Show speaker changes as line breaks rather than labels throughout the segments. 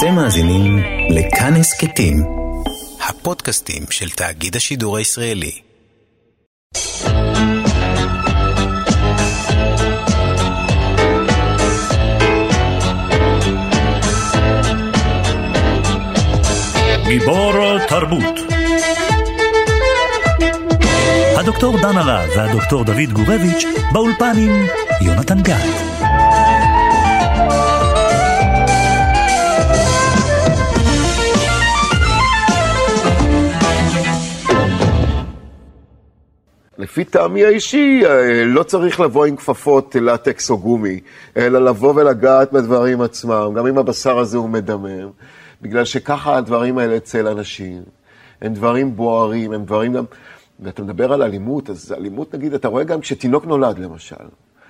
אתם מאזינים לכאן הסכתים, הפודקאסטים של תאגיד השידור הישראלי.
גיבור תרבות הדוקטור דן הרב והדוקטור דוד גורביץ' באולפן עם יונתן גת.
לפי טעמי האישי, אה, לא צריך לבוא עם כפפות לטקס או גומי, אלא לבוא ולגעת בדברים עצמם, גם אם הבשר הזה הוא מדמם, בגלל שככה הדברים האלה אצל אנשים. הם דברים בוערים, הם דברים גם... ואתה מדבר על אלימות, אז אלימות, נגיד, אתה רואה גם כשתינוק נולד, למשל.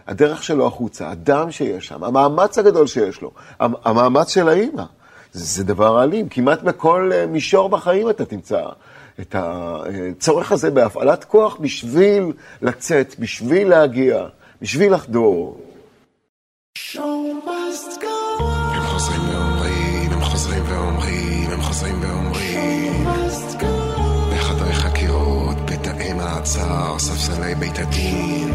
הדרך שלו החוצה, הדם שיש שם, המאמץ הגדול שיש לו, המאמץ של האימא. זה, זה דבר אלים, כמעט בכל אה, מישור בחיים אתה תמצא את הצורך הזה בהפעלת כוח בשביל לצאת, בשביל להגיע, בשביל לחדור.
ספסלי בית הדין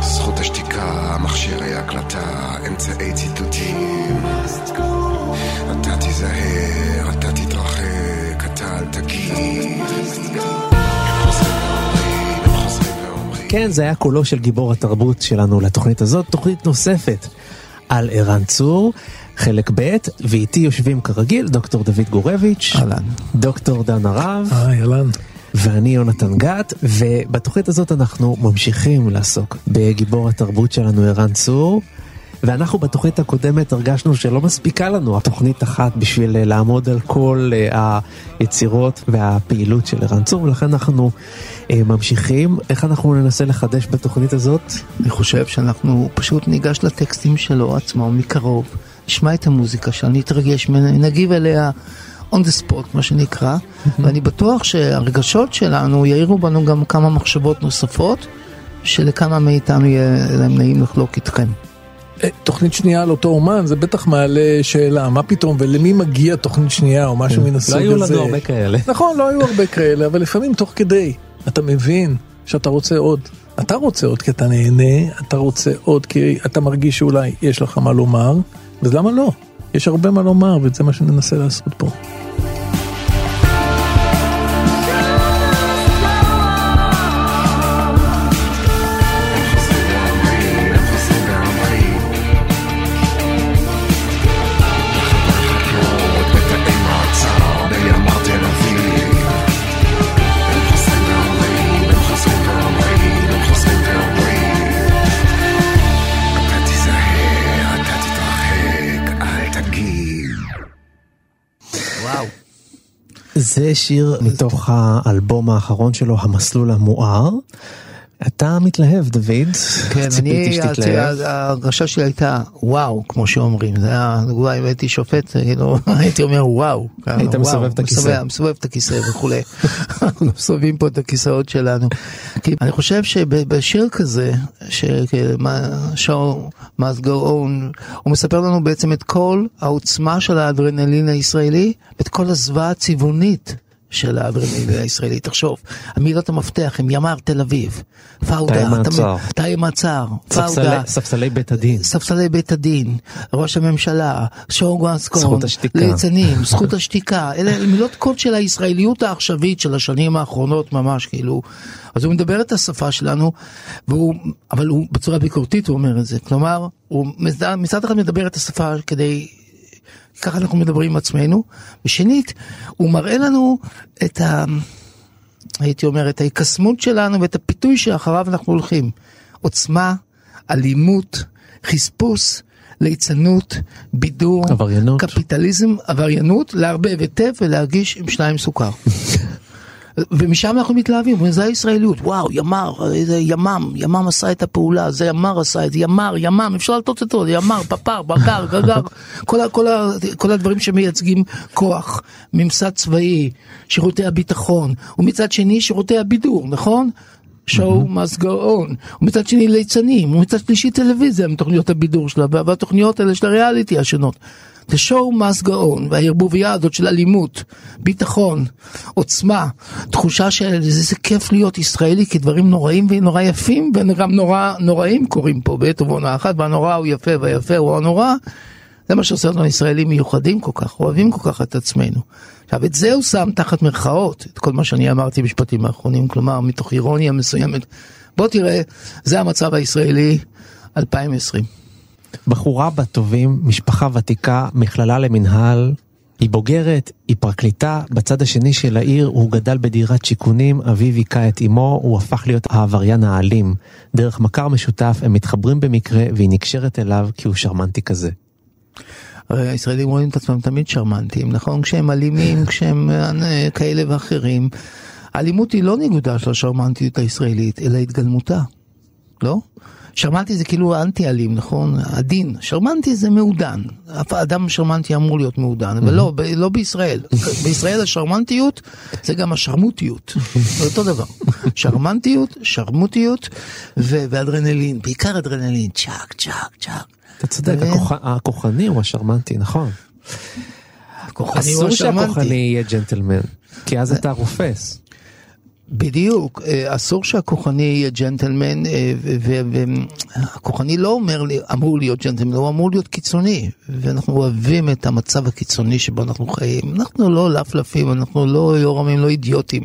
זכות השתיקה, מכשירי הקלטה, אמצעי ציטוטים
כן, זה היה קולו של גיבור התרבות שלנו לתוכנית הזאת, תוכנית נוספת על ערן צור, חלק ב', ואיתי יושבים כרגיל דוקטור דוד גורביץ',
אהלן.
דוקטור דן הרב,
אהלן.
ואני יונתן גת, ובתוכנית הזאת אנחנו ממשיכים לעסוק בגיבור התרבות שלנו ערן צור. ואנחנו בתוכנית הקודמת הרגשנו שלא מספיקה לנו התוכנית אחת בשביל אה, לעמוד על כל אה, היצירות והפעילות של ערן צור, ולכן אנחנו אה, ממשיכים. איך אנחנו ננסה לחדש בתוכנית הזאת?
אני חושב שאנחנו פשוט ניגש לטקסטים שלו עצמו מקרוב, נשמע את המוזיקה שלו, נתרגש ממנה, נגיב אליה. on the spot מה שנקרא, ואני בטוח שהרגשות שלנו יאירו בנו גם כמה מחשבות נוספות, שלכמה מאיתנו יהיה להם נעים לחלוק איתכם.
אה, תוכנית שנייה על אותו אומן זה בטח מעלה שאלה מה פתאום ולמי מגיע תוכנית שנייה או משהו מן הסוג
לא
הזה.
היו לנו הרבה כאלה.
נכון לא היו הרבה כאלה אבל לפעמים תוך כדי אתה מבין שאתה רוצה עוד. אתה רוצה עוד כי אתה נהנה אתה רוצה עוד כי אתה מרגיש שאולי יש לך מה לומר אז למה לא יש הרבה מה לומר וזה מה שננסה לעשות פה.
זה שיר מתוך האלבום האחרון שלו, המסלול המואר. אתה מתלהב, דוד.
כן, אני. ההרגשה שלי הייתה וואו, כמו שאומרים, זה היה, אולי אם הייתי שופט, כאילו, הייתי אומר וואו.
היית
וואו,
מסובב את הכיסא.
מסובב- את הכיסא וכולי. אנחנו מסובבים פה את הכיסאות שלנו. כי אני חושב שבשיר כזה, show must go on, הוא מספר לנו בעצם את כל העוצמה של האדרנלין הישראלי, ואת כל הזוועה הצבעונית. של האדרנלין הישראלי, תחשוב, המילות המפתח הם ימ"ר תל אביב, פאודה,
תאי מעצר.
פאודה,
ספסלי בית הדין.
ספסלי בית הדין, ראש הממשלה,
זכות השתיקה.
ליצנים, זכות השתיקה, אלה מילות קוד של הישראליות העכשווית של השנים האחרונות ממש, כאילו. אז הוא מדבר את השפה שלנו, והוא, אבל הוא בצורה ביקורתית הוא אומר את זה, כלומר, הוא מצד אחד מדבר את השפה כדי ככה אנחנו מדברים עם עצמנו, ושנית, הוא מראה לנו את ה... הייתי אומר, את ההיקסמות שלנו ואת הפיתוי שאחריו אנחנו הולכים. עוצמה, אלימות, חספוס, ליצנות, בידור,
עבריינות.
קפיטליזם, עבריינות, לערבב היטב ולהגיש עם שניים סוכר. ומשם אנחנו מתלהבים, אומרים, זה הישראליות, וואו, ימ"ר, זה ימ"מ, ימ"מ עשה את הפעולה, זה ימ"ר עשה את זה, ימ"ר, ימ"מ, אפשר לטוץ אותו, ימ"ר, פפר, בקר, גגר, כל, כל, כל הדברים שמייצגים כוח, ממסד צבאי, שירותי הביטחון, ומצד שני שירותי הבידור, נכון? show must go on, ומצד שני ליצנים, ומצד שלישי טלוויזיה עם תוכניות הבידור שלה, והתוכניות האלה של הריאליטי השונות. The show must go on, והערבוביה הזאת של אלימות, ביטחון, עוצמה, תחושה של איזה כיף להיות ישראלי, כי דברים נוראים ונורא יפים, וגם נורא נוראים קורים פה בעת ובעונה אחת, והנורא הוא יפה והיפה הוא הנורא. זה מה שעושה אותנו ישראלים מיוחדים כל כך, אוהבים כל כך את עצמנו. עכשיו, את זה הוא שם תחת מירכאות, את כל מה שאני אמרתי במשפטים האחרונים, כלומר, מתוך אירוניה מסוימת. בוא תראה, זה המצב הישראלי 2020.
בחורה בת טובים, משפחה ותיקה, מכללה למינהל. היא בוגרת, היא פרקליטה, בצד השני של העיר הוא גדל בדירת שיכונים, אביו היכה את אמו, הוא הפך להיות העבריין האלים. דרך מכר משותף הם מתחברים במקרה והיא נקשרת אליו כי הוא שרמנטי כזה.
הרי הישראלים רואים את עצמם תמיד שרמנטים, נכון? כשהם אלימים, כשהם אה, כאלה ואחרים. האלימות היא לא ניגודה של השרמנטיות הישראלית, אלא התגלמותה, לא? שרמנטי זה כאילו אנטי אלים, נכון? עדין. שרמנטי זה מעודן. אף אדם שרמנטי אמור להיות מעודן, אבל לא, ב- לא בישראל. בישראל השרמנטיות זה גם השרמוטיות. זה אותו דבר. שרמנטיות, שרמוטיות ו- ואדרנלין, בעיקר אדרנלין, צ'אק, צ'אק, צ'אק.
אתה צודק, הכוחני הוא השרמנטי, נכון. אסור. שהכוחני יהיה ג'נטלמן, כי אז אתה רופס.
בדיוק, אה, אסור שהכוחני יהיה ג'נטלמן, אה, והכוחני לא אומר לי, אמור להיות ג'נטלמן, הוא אמור להיות קיצוני, ואנחנו אוהבים את המצב הקיצוני שבו אנחנו חיים. אנחנו לא לפלפים, אנחנו לא יורמים, לא אידיוטים.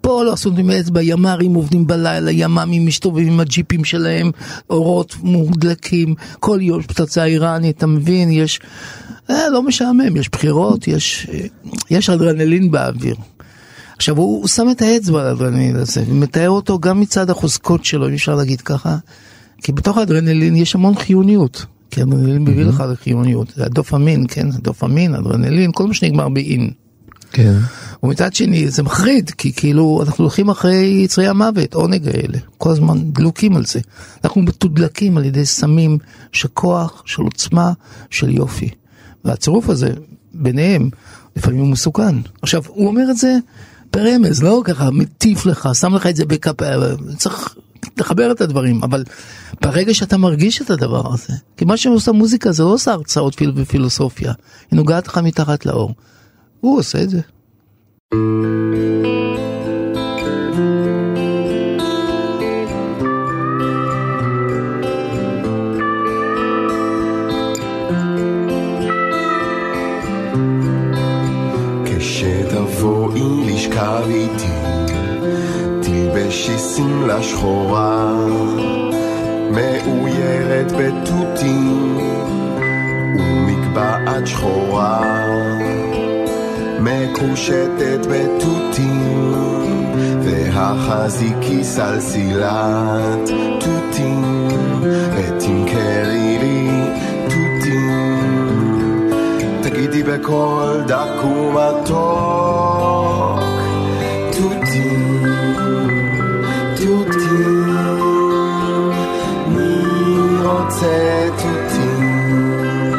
פה לא עשו עם אצבע, ימ"רים עובדים בלילה, ימ"מים מסתובבים עם הג'יפים שלהם, אורות מודלקים, כל יום פצצה איראנית, אתה מבין? יש... אה, לא משעמם, יש בחירות, יש, אה, יש אדרנלין באוויר. עכשיו הוא, הוא שם את האצבע על האדרנלין הזה, ומתאר אותו גם מצד החוזקות שלו, אם אפשר להגיד ככה, כי בתוך האדרנלין יש המון חיוניות, כי האדרנלין מביא לך לחיוניות, זה הדופמין, כן, הדופמין, אדרנלין, כל מה שנגמר באין.
כן.
ומצד שני זה מחריד, כי כאילו אנחנו הולכים אחרי יצרי המוות, עונג האלה, כל הזמן דלוקים על זה. אנחנו מתודלקים על ידי סמים של כוח, של עוצמה, של יופי. והצירוף הזה, ביניהם, לפעמים הוא מסוכן. עכשיו, הוא אומר את זה ברמז, לא ככה מטיף לך, שם לך את זה בכף, צריך לחבר את הדברים, אבל ברגע שאתה מרגיש את הדבר הזה, כי מה שעושה מוזיקה זה לא עושה הרצאות פיל- בפילוסופיה, היא נוגעת לך מתחת לאור. הוא עושה את זה.
איתי, תלבשי שמלה שחורה, מאוירת בתותים ומקבעת שחורה, מקושטת בתותים, והחזיקי סלסילת תותים, ותמכרי לי תותים. תגידי בקול דק ומתוק, רוצה תותים,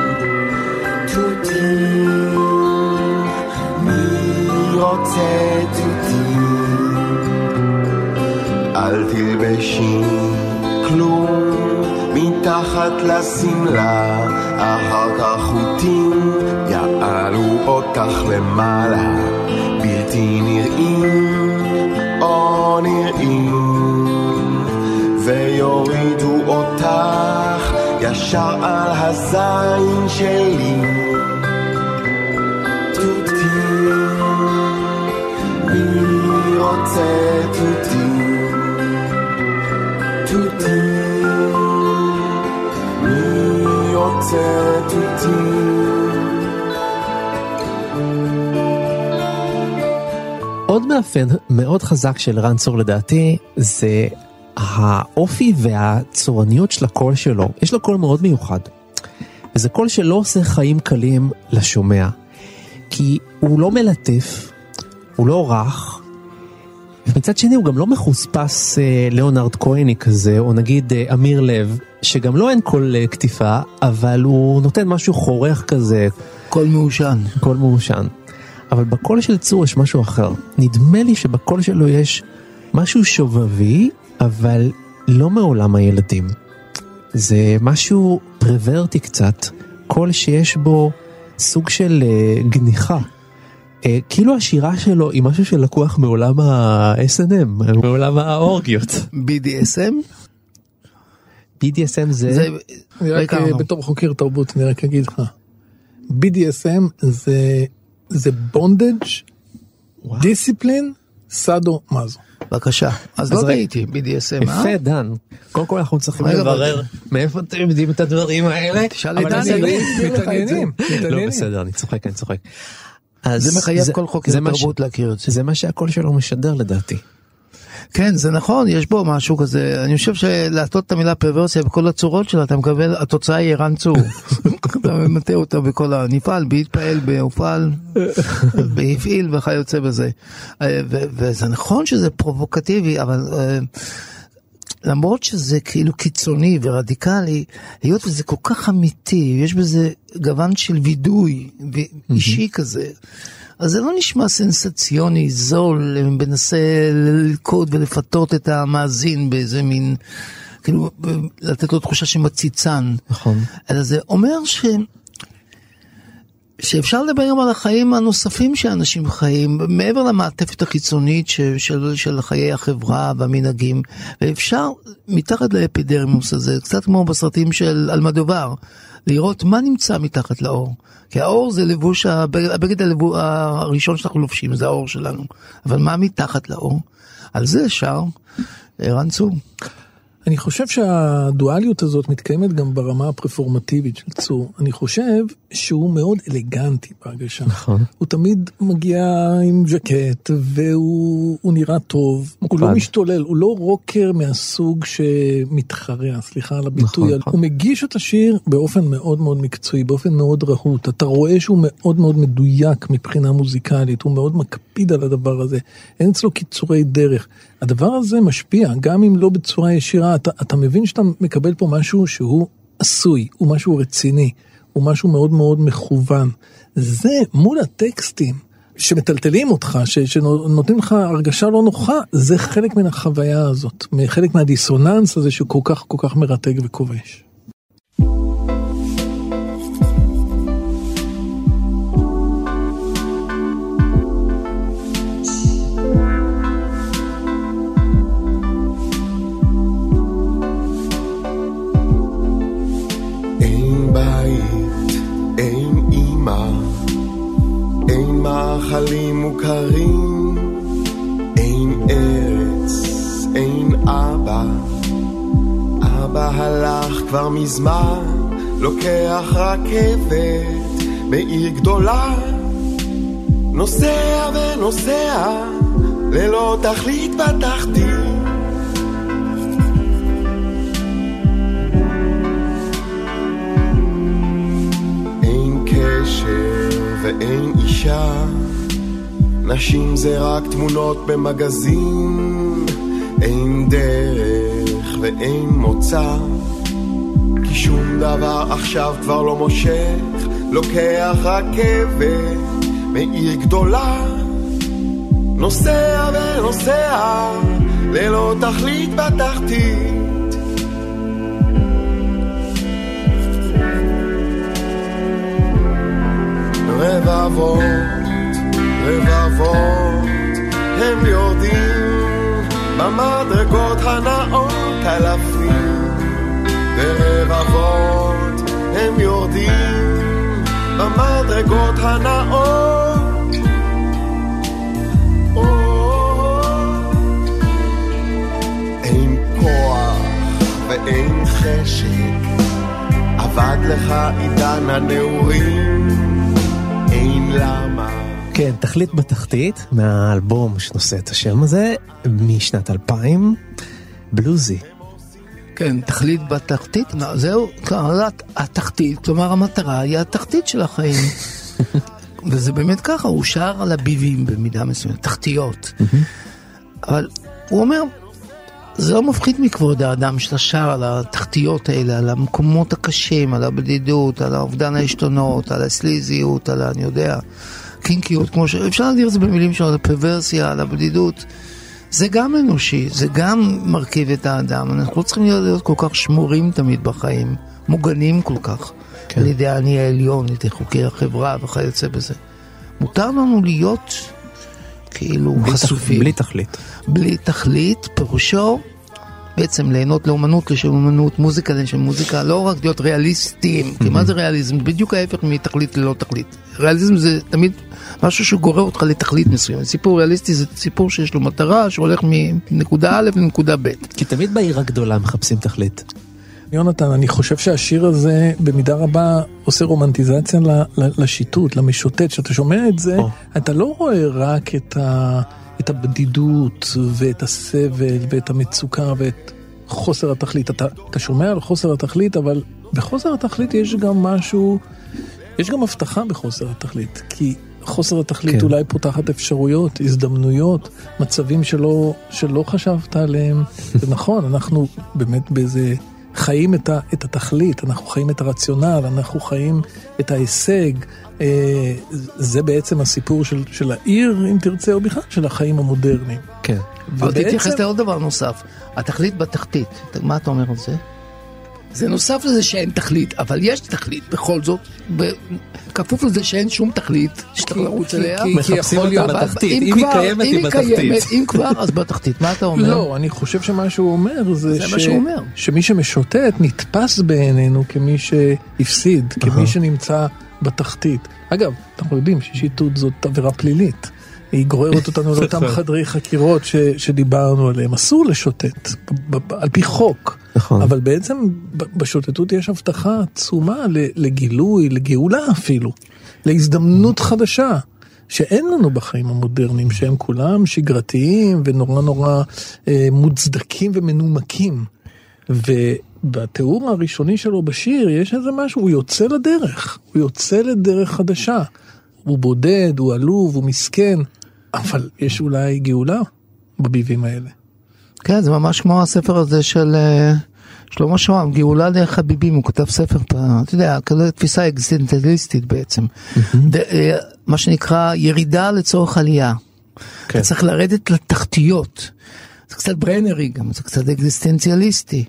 תותים, מי רוצה תותים, אל תלבשי כלום מתחת לשמלה, אחר כך חוטים יעלו אותך למעלה, בלתי נראים או נראים, ישר על הזין שלי. תותים, מי רוצה תותים? תותים, מי רוצה תותים?
עוד מאפיין מאוד חזק של ערן צור לדעתי זה האופי והצורניות של הקול שלו. יש לו קול מאוד מיוחד. וזה קול שלא עושה חיים קלים לשומע. כי הוא לא מלטף, הוא לא רך, ומצד שני הוא גם לא מחוספס אה, ליאונרד כהני כזה, או נגיד אה, אמיר לב, שגם לו אין קול אה, קטיפה, אבל הוא נותן משהו חורך כזה,
קול מעושן.
קול מעושן. אבל בקול של צור יש משהו אחר. נדמה לי שבקול שלו יש משהו שובבי, אבל לא מעולם הילדים. זה משהו פרוורטי קצת, קול שיש בו סוג של אה, גניחה. אה, כאילו השירה שלו היא משהו שלקוח מעולם ה-SNM, מעולם האורגיות.
BDSM?
BDSM זה...
זה...
אני רק
לא
אה. בתור חוקר תרבות אני רק אגיד לך. BDSM זה זה בונדג' דיסציפלין סאדו מזו.
בבקשה. אז לא
רגע.
ראיתי BDSM, אה?
יפה דן. קודם כל אנחנו צריכים
רגע,
לברר. מאיפה אתם יודעים את הדברים האלה.
תשאל את זה.
מתעניינים,
לא. בסדר אני צוחק אני צוחק.
זה מחייב כל חוקר תרבות להכיר את זה.
זה מה שהקול שלו משדר לדעתי.
כן, זה נכון, יש בו משהו כזה. אני חושב שלעטות את המילה פרוורסיה בכל הצורות שלה, אתה מקבל, התוצאה היא ערן צור. אתה ממטה אותה בכל ה... נפעל, בהתפעל, בהופעל, בהפעיל וכיוצא בזה. אה, וזה נכון שזה פרובוקטיבי, אבל... אה, למרות שזה כאילו קיצוני ורדיקלי, היות וזה כל כך אמיתי, יש בזה גוון של וידוי אישי כזה, אז זה לא נשמע סנסציוני, זול, מנסה ללכוד ולפתות את המאזין באיזה מין, כאילו, לתת לו תחושה שמציצן.
נכון.
אלא זה אומר ש... שאפשר לדבר גם על החיים הנוספים שאנשים חיים, מעבר למעטפת החיצונית ש, של, של חיי החברה והמנהגים, ואפשר מתחת לאפידרמיוס הזה, קצת כמו בסרטים של אלמדובר, לראות מה נמצא מתחת לאור. כי האור זה לבוש, הבגד, הלבו, הראשון שאנחנו לובשים, זה האור שלנו. אבל מה מתחת לאור? על זה שר ערן צור.
אני חושב שהדואליות הזאת מתקיימת גם ברמה הפרפורמטיבית של צור. אני חושב שהוא מאוד אלגנטי בהגשה.
נכון.
הוא תמיד מגיע עם ז'קט והוא הוא נראה טוב, הוא לא
מוקפד.
משתולל, הוא לא רוקר מהסוג שמתחרע, סליחה על הביטוי,
נכון, נכון.
הוא מגיש את השיר באופן מאוד מאוד מקצועי, באופן מאוד רהוט, אתה רואה שהוא מאוד מאוד מדויק מבחינה מוזיקלית, הוא מאוד מקפיד על הדבר הזה, אין אצלו קיצורי דרך. הדבר הזה משפיע, גם אם לא בצורה ישירה, אתה, אתה מבין שאתה מקבל פה משהו שהוא עשוי, הוא משהו רציני, הוא משהו מאוד מאוד מכוון. זה מול הטקסטים שמטלטלים אותך, ש- שנותנים לך הרגשה לא נוחה, זה חלק מן החוויה הזאת, חלק מהדיסוננס הזה שהוא כל כך כל כך מרתק וכובש.
מאכלים מוכרים, אין ארץ, אין אבא. אבא הלך כבר מזמן, לוקח רכבת בעיר גדולה. נוסע ונוסע, ללא תכלית בתחתית. ואין אישה, נשים זה רק תמונות במגזין, אין דרך ואין מוצא, כי שום דבר עכשיו כבר לא מושך, לוקח רכבת מעיר גדולה, נוסע ונוסע, ללא תכלית בתחתית. רבבות, רבבות, הם יורדים במדרגות הנאות אלפים, ורבבות הם יורדים במדרגות הנאות. או, אין כוח ואין חשק, אבד לך עידן הנעורים. למה.
כן, תכלית בתחתית, מהאלבום שנושא את השם הזה, משנת 2000, בלוזי.
כן, תכלית בתחתית, זהו, קראת התחתית, כלומר המטרה היא התחתית של החיים. וזה באמת ככה, הוא שר על הביבים במידה מסוימת, תחתיות. אבל הוא אומר, זה לא מפחית מכבוד האדם שאתה שר על התחתיות האלה, על המקומות הקשים, על הבדידות, על האובדן העשתונות, על הסליזיות, על. אני יודע, קינקיות, כמו ש... אפשר להגדיר את זה במילים שלו, על הפרוורסיה, על הבדידות. זה גם אנושי, זה גם מרכיב את האדם. אנחנו לא צריכים להיות, להיות כל כך שמורים תמיד בחיים, מוגנים כל כך.
כן.
על ידי האני העליון, על ידי חוקי החברה וכיוצא בזה. מותר לנו להיות כאילו
בלי
חשופים.
בלי תכלית.
בלי תכלית, פירושו בעצם ליהנות לאומנות לשם אומנות, מוזיקה לשם מוזיקה, לא רק להיות ריאליסטים, כי מה זה ריאליזם? בדיוק ההפך מתכלית ללא תכלית. ריאליזם זה תמיד משהו שגורר אותך לתכלית מסוימת. סיפור ריאליסטי זה סיפור שיש לו מטרה, שהולך מנקודה א' לנקודה ב'.
כי תמיד בעיר הגדולה מחפשים תכלית.
יונתן, אני חושב שהשיר הזה במידה רבה עושה רומנטיזציה ל- ל- לשיטוט, למשוטט. כשאתה שומע את זה,
או.
אתה לא רואה רק את, ה, את הבדידות ואת הסבל ואת המצוקה ואת חוסר התכלית. אתה, אתה שומע על חוסר התכלית, אבל בחוסר התכלית יש גם משהו, יש גם הבטחה בחוסר התכלית. כי חוסר התכלית
כן.
אולי פותחת אפשרויות, הזדמנויות, מצבים שלא, שלא חשבת עליהם. זה נכון, אנחנו באמת באיזה... חיים את, ה, את התכלית, אנחנו חיים את הרציונל, אנחנו חיים את ההישג. אה, זה בעצם הסיפור של, של העיר, אם תרצה, או בכלל של החיים המודרניים.
כן.
אבל
ובעצם-
תתייחס לעוד דבר נוסף, התכלית בתחתית, מה אתה אומר על זה? זה נוסף לזה שאין תכלית, אבל יש תכלית בכל זאת, בכפוף לזה שאין שום תכלית שאתה
כי-
לרוץ
כי-
אליה.
כי-
מחפשים
יכול
אותה בתחתית,
אם
אם היא קיימת,
אם
היא בתחתית.
קיימת, אם כבר, אז בתחתית. מה אתה אומר?
לא, אני חושב שמה שהוא אומר זה,
זה מה שהוא אומר.
שמי שמשוטט נתפס בעינינו כמי שהפסיד, כמי שנמצא בתחתית. אגב, אנחנו יודעים ששיטוט זאת עבירה פלילית. היא גוררת אותנו לאותם. חדרי חקירות ש, שדיברנו עליהם. אסור לשוטט, ב, ב, על פי חוק.
נכון.
אבל בעצם ב- בשוטטות יש הבטחה עצומה לגילוי, לגאולה אפילו, להזדמנות חדשה. שאין לנו בחיים המודרניים, שהם כולם שגרתיים ונורא נורא אה, מוצדקים ומנומקים. ובתיאור הראשוני שלו בשיר יש איזה משהו, הוא יוצא לדרך, הוא יוצא לדרך חדשה. הוא בודד, הוא עלוב, הוא מסכן, אבל יש אולי גאולה בביבים האלה.
כן, זה ממש כמו הספר הזה של אה, שלמה שוהם, גאולה דרך הביבים, הוא כתב ספר, אתה יודע, כזו תפיסה אקזיסטנציאליסטית בעצם. אה, מה שנקרא ירידה לצורך עלייה.
כן.
אתה צריך לרדת לתחתיות. זה קצת ברנרי גם, זה קצת אקזיסטנציאליסטי.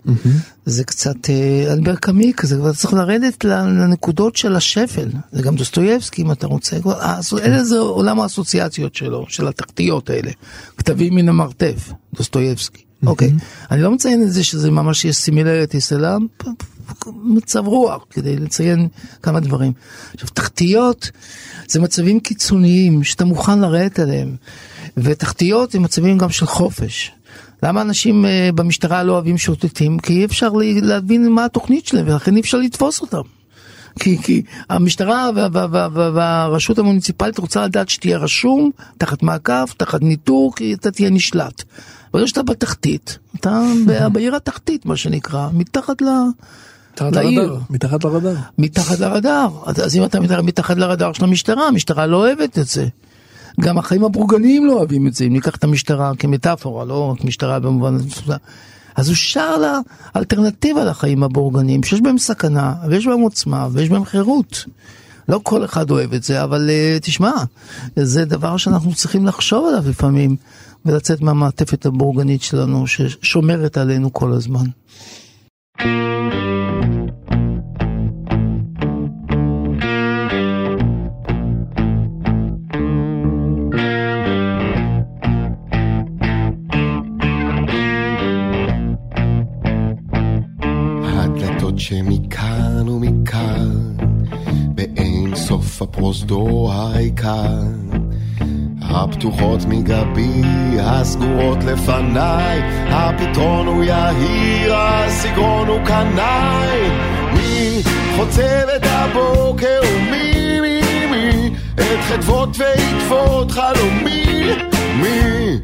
זה קצת אה, אלבר קאמי כזה, אתה צריך לרדת לנקודות של השפל. זה גם דוסטויבסקי אם אתה רוצה. אז אלה זה עולם האסוציאציות שלו, של התחתיות האלה. כתבים מן המרתף, דוסטויבסקי. אוקיי. אני לא מציין את זה שזה ממש יש similarities, אלא מצב רוח, כדי לציין כמה דברים. עכשיו, תחתיות זה מצבים קיצוניים שאתה מוכן לרדת עליהם. ותחתיות זה מצבים גם של חופש. למה אנשים אה, במשטרה לא אוהבים שוטטים? כי אי אפשר לה- להבין מה התוכנית שלהם ולכן אי אפשר לתפוס אותם. כי, כי המשטרה וה- וה- וה- וה- והרשות המוניציפלית רוצה לדעת שתהיה רשום, תחת מעקב, תחת ניטור, כי אתה תהיה נשלט. ברגע שאתה בתחתית, אתה בעיר התחתית מה שנקרא, מתחת ל...
מתחת. לרדאר, מתחת לרדאר.
מתחת לרדאר. אז אם אתה מתחת לרדאר של המשטרה, המשטרה לא אוהבת את זה. גם החיים הבורגניים לא אוהבים את זה, אם ניקח את המשטרה כמטאפורה, לא רק משטרה במובן הזה. אז הוא שר לה אלטרנטיבה לחיים הבורגניים, שיש בהם סכנה, ויש בהם עוצמה, ויש בהם חירות. לא כל אחד אוהב את זה, אבל uh, תשמע, זה דבר שאנחנו צריכים לחשוב עליו לפעמים, ולצאת מהמעטפת הבורגנית שלנו, ששומרת עלינו כל הזמן.
שמכאן ומכאן, באין סוף הפרוזדור העיקר. הפתוחות מגבי, הסגורות לפניי, הפתרון הוא יהיר, הסגרון הוא קנאי. מי חוצב את הבוקר ומי, מי, מי, את חדוות ועקבות חלומי. מי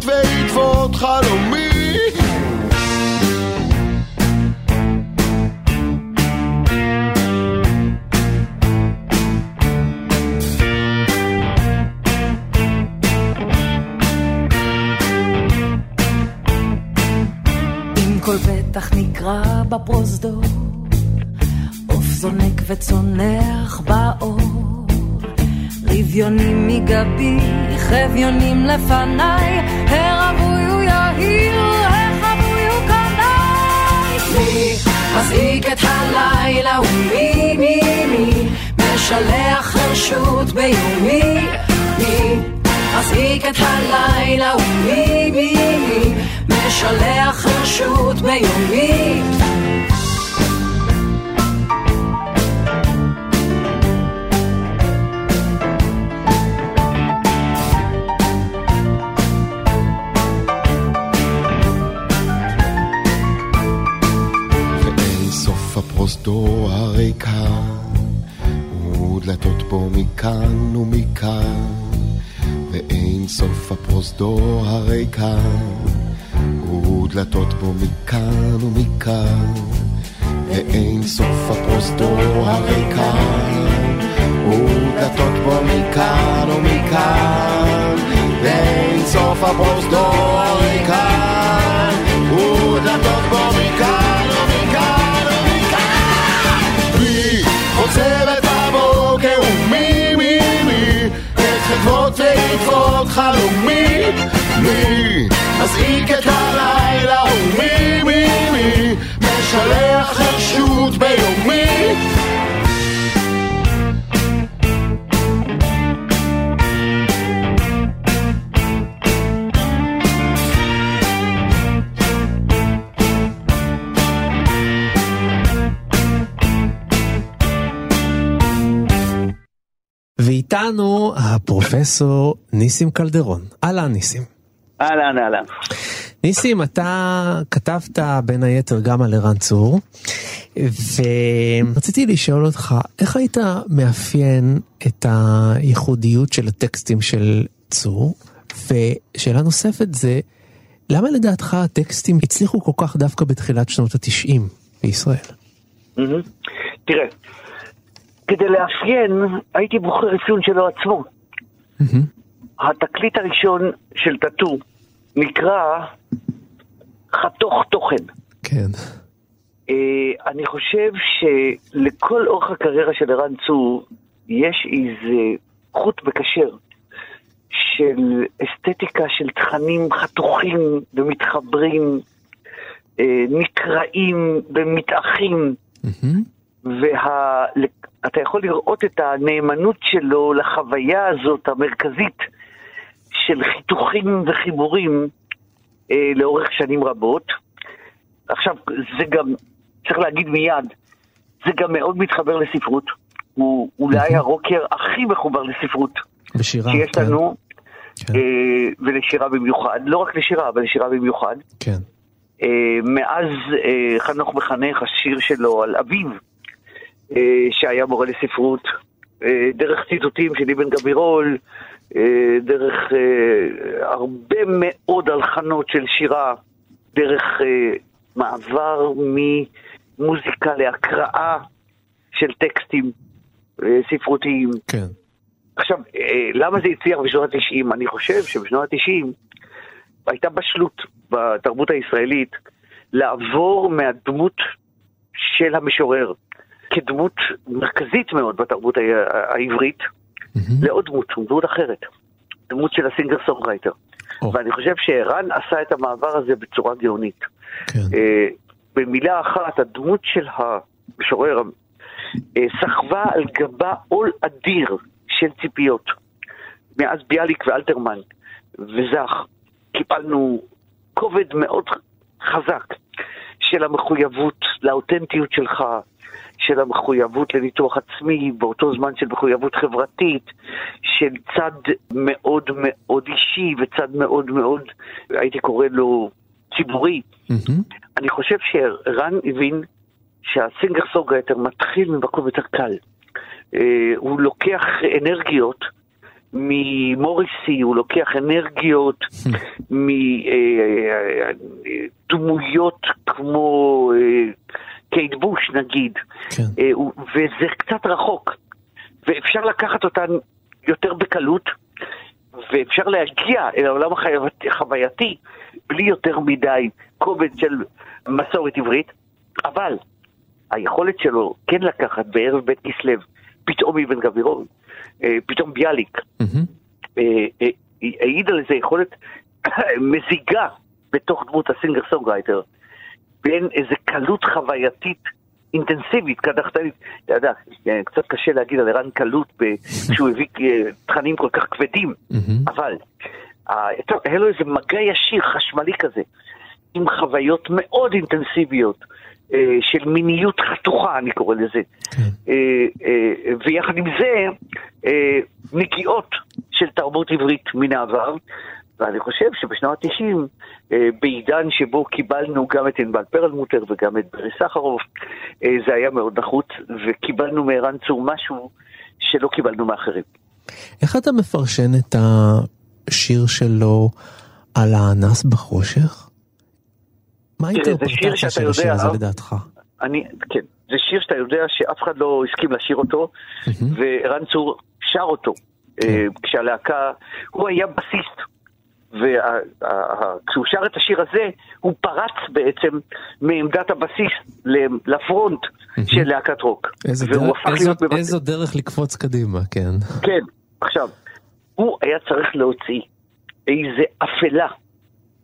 חדוות ועקבות חלומי.
כל פתח נקרע בפרוזדור, עוף זונק וצונח באור. רביונים מגבי, חביונים לפניי, הרבוי הוא יהיר, החבוי הוא קנאי. מחזיק את הלילה ומי מי מי משלח חרשות ביומי. מי מחזיק את הלילה ומי מי מי משלח חרשות ביומי
הריקה, ודלתות בו מכאן ומכאן, ואין סוף הפרוזדור הריקה, ודלתות בו מכאן ומכאן, ואין סוף הפרוזדור הריקה, ודלתות בו מכאן ומכאן, ואין סוף הפרוזדור הריקה, ודלתות
הפרופסור ניסים קלדרון. אהלן ניסים.
אהלן, אהלן.
ניסים, אתה כתבת בין היתר גם על ערן צור, ורציתי לשאול אותך, איך היית מאפיין את הייחודיות של הטקסטים של צור? ושאלה נוספת זה, למה לדעתך הטקסטים הצליחו כל כך דווקא בתחילת שנות התשעים בישראל?
תראה, כדי לאפיין, הייתי בוחר אפיון שלו עצמו. התקליט הראשון של טאטו נקרא חתוך תוכן.
כן.
אה, אני חושב שלכל אורך הקריירה של ערן צור יש איזה חוט מקשר של אסתטיקה של תכנים חתוכים ומתחברים, אה, נקרעים ומתאחים. ואתה יכול לראות את הנאמנות שלו לחוויה הזאת המרכזית של חיתוכים וחיבורים אה, לאורך שנים רבות. עכשיו, זה גם, צריך להגיד מיד, זה גם מאוד מתחבר לספרות. הוא אולי הרוקר הכי מחובר לספרות
בשירה,
שיש
כן.
לנו,
כן.
אה, ולשירה במיוחד. לא רק לשירה, אבל לשירה במיוחד.
כן.
אה, מאז אה, חנוך מחנך, השיר שלו על אביו, שהיה מורה לספרות, אה, דרך ציטוטים של אבן גבירול, אה, דרך אה, הרבה מאוד הלחנות של שירה, דרך אה, מעבר ממוזיקה להקראה של טקסטים אה, ספרותיים.
כן.
עכשיו, אה, למה זה הצליח בשנות ה-90? אני חושב שבשנות ה-90 הייתה בשלות בתרבות הישראלית לעבור מהדמות של המשורר כדמות מרכזית מאוד בתרבות העברית לעוד דמות, דמות אחרת, דמות של ה singer songwriter.
או.
ואני חושב שערן עשה את המעבר הזה בצורה גאונית.
כן.
אה, במילה אחת, הדמות של המשורר אה, סחבה על גבה עול אדיר של ציפיות. מאז ביאליק ואלתרמן וזך, קיבלנו כובד מאוד חזק של המחויבות לאותנטיות שלך, של המחויבות לניתוח עצמי, באותו זמן של מחויבות חברתית, של צד מאוד מאוד אישי וצד מאוד מאוד, הייתי קורא לו ציבורי.
מהמם.
אני חושב שרן הבין שה singer songwriter מתחיל ממקום יותר קל. אה, הוא לוקח אנרגיות ממוריסי, הוא לוקח אנרגיות מדמויות כמו אה, קייט בוש נגיד,
כן.
אה, וזה קצת רחוק, ואפשר לקחת אותן יותר בקלות, ואפשר להגיע אל העולם החווייתי בלי יותר מדי כובד של מסורת עברית, אבל היכולת שלו כן לקחת בערב בית כסלו, פתאום אבן גבירול, אה, פתאום ביאליק. אה, אה, העיד על איזה יכולת מזיגה בתוך דמות ה singer songwriter, בין איזה קלות חווייתית אינטנסיבית, קדחתנית, אתה יודע, אה, קצת קשה להגיד על ערן קלות ב- שהוא הביא אה, תכנים כל כך כבדים, אבל אה, היה לו איזה מגע ישיר, חשמלי כזה, עם חוויות מאוד אינטנסיביות. של מיניות חתוכה, אני קורא לזה. אה, ויחד עם זה, נגיעות של תרבות עברית מן העבר. ואני חושב שבשנות ה-90, בעידן שבו קיבלנו גם את ענבל פרלמוטר וגם את ברי סחרוף, אה, זה היה מאוד נחוץ, וקיבלנו מערן צור משהו שלא קיבלנו מאחרים.
איך אתה מפרשן את השיר שלו על האנס בחושך? מה
שיר
האינטרפרטציה של השיר הזה
אה?
לדעתך?
אני, כן, זה שיר שאתה יודע שאף אחד לא הסכים לשיר אותו, וערן צור שר אותו. אה, כשהלהקה, הוא היה בסיסט. וכשהוא שר את השיר הזה, הוא פרץ בעצם מעמדת הבסיס לפרונט של להקת רוק.
איזה
והוא
דרך-
הפך
איזו-
להיות מבצע.
איזו דרך לקפוץ קדימה, כן.
כן, עכשיו, הוא היה צריך להוציא איזה אפלה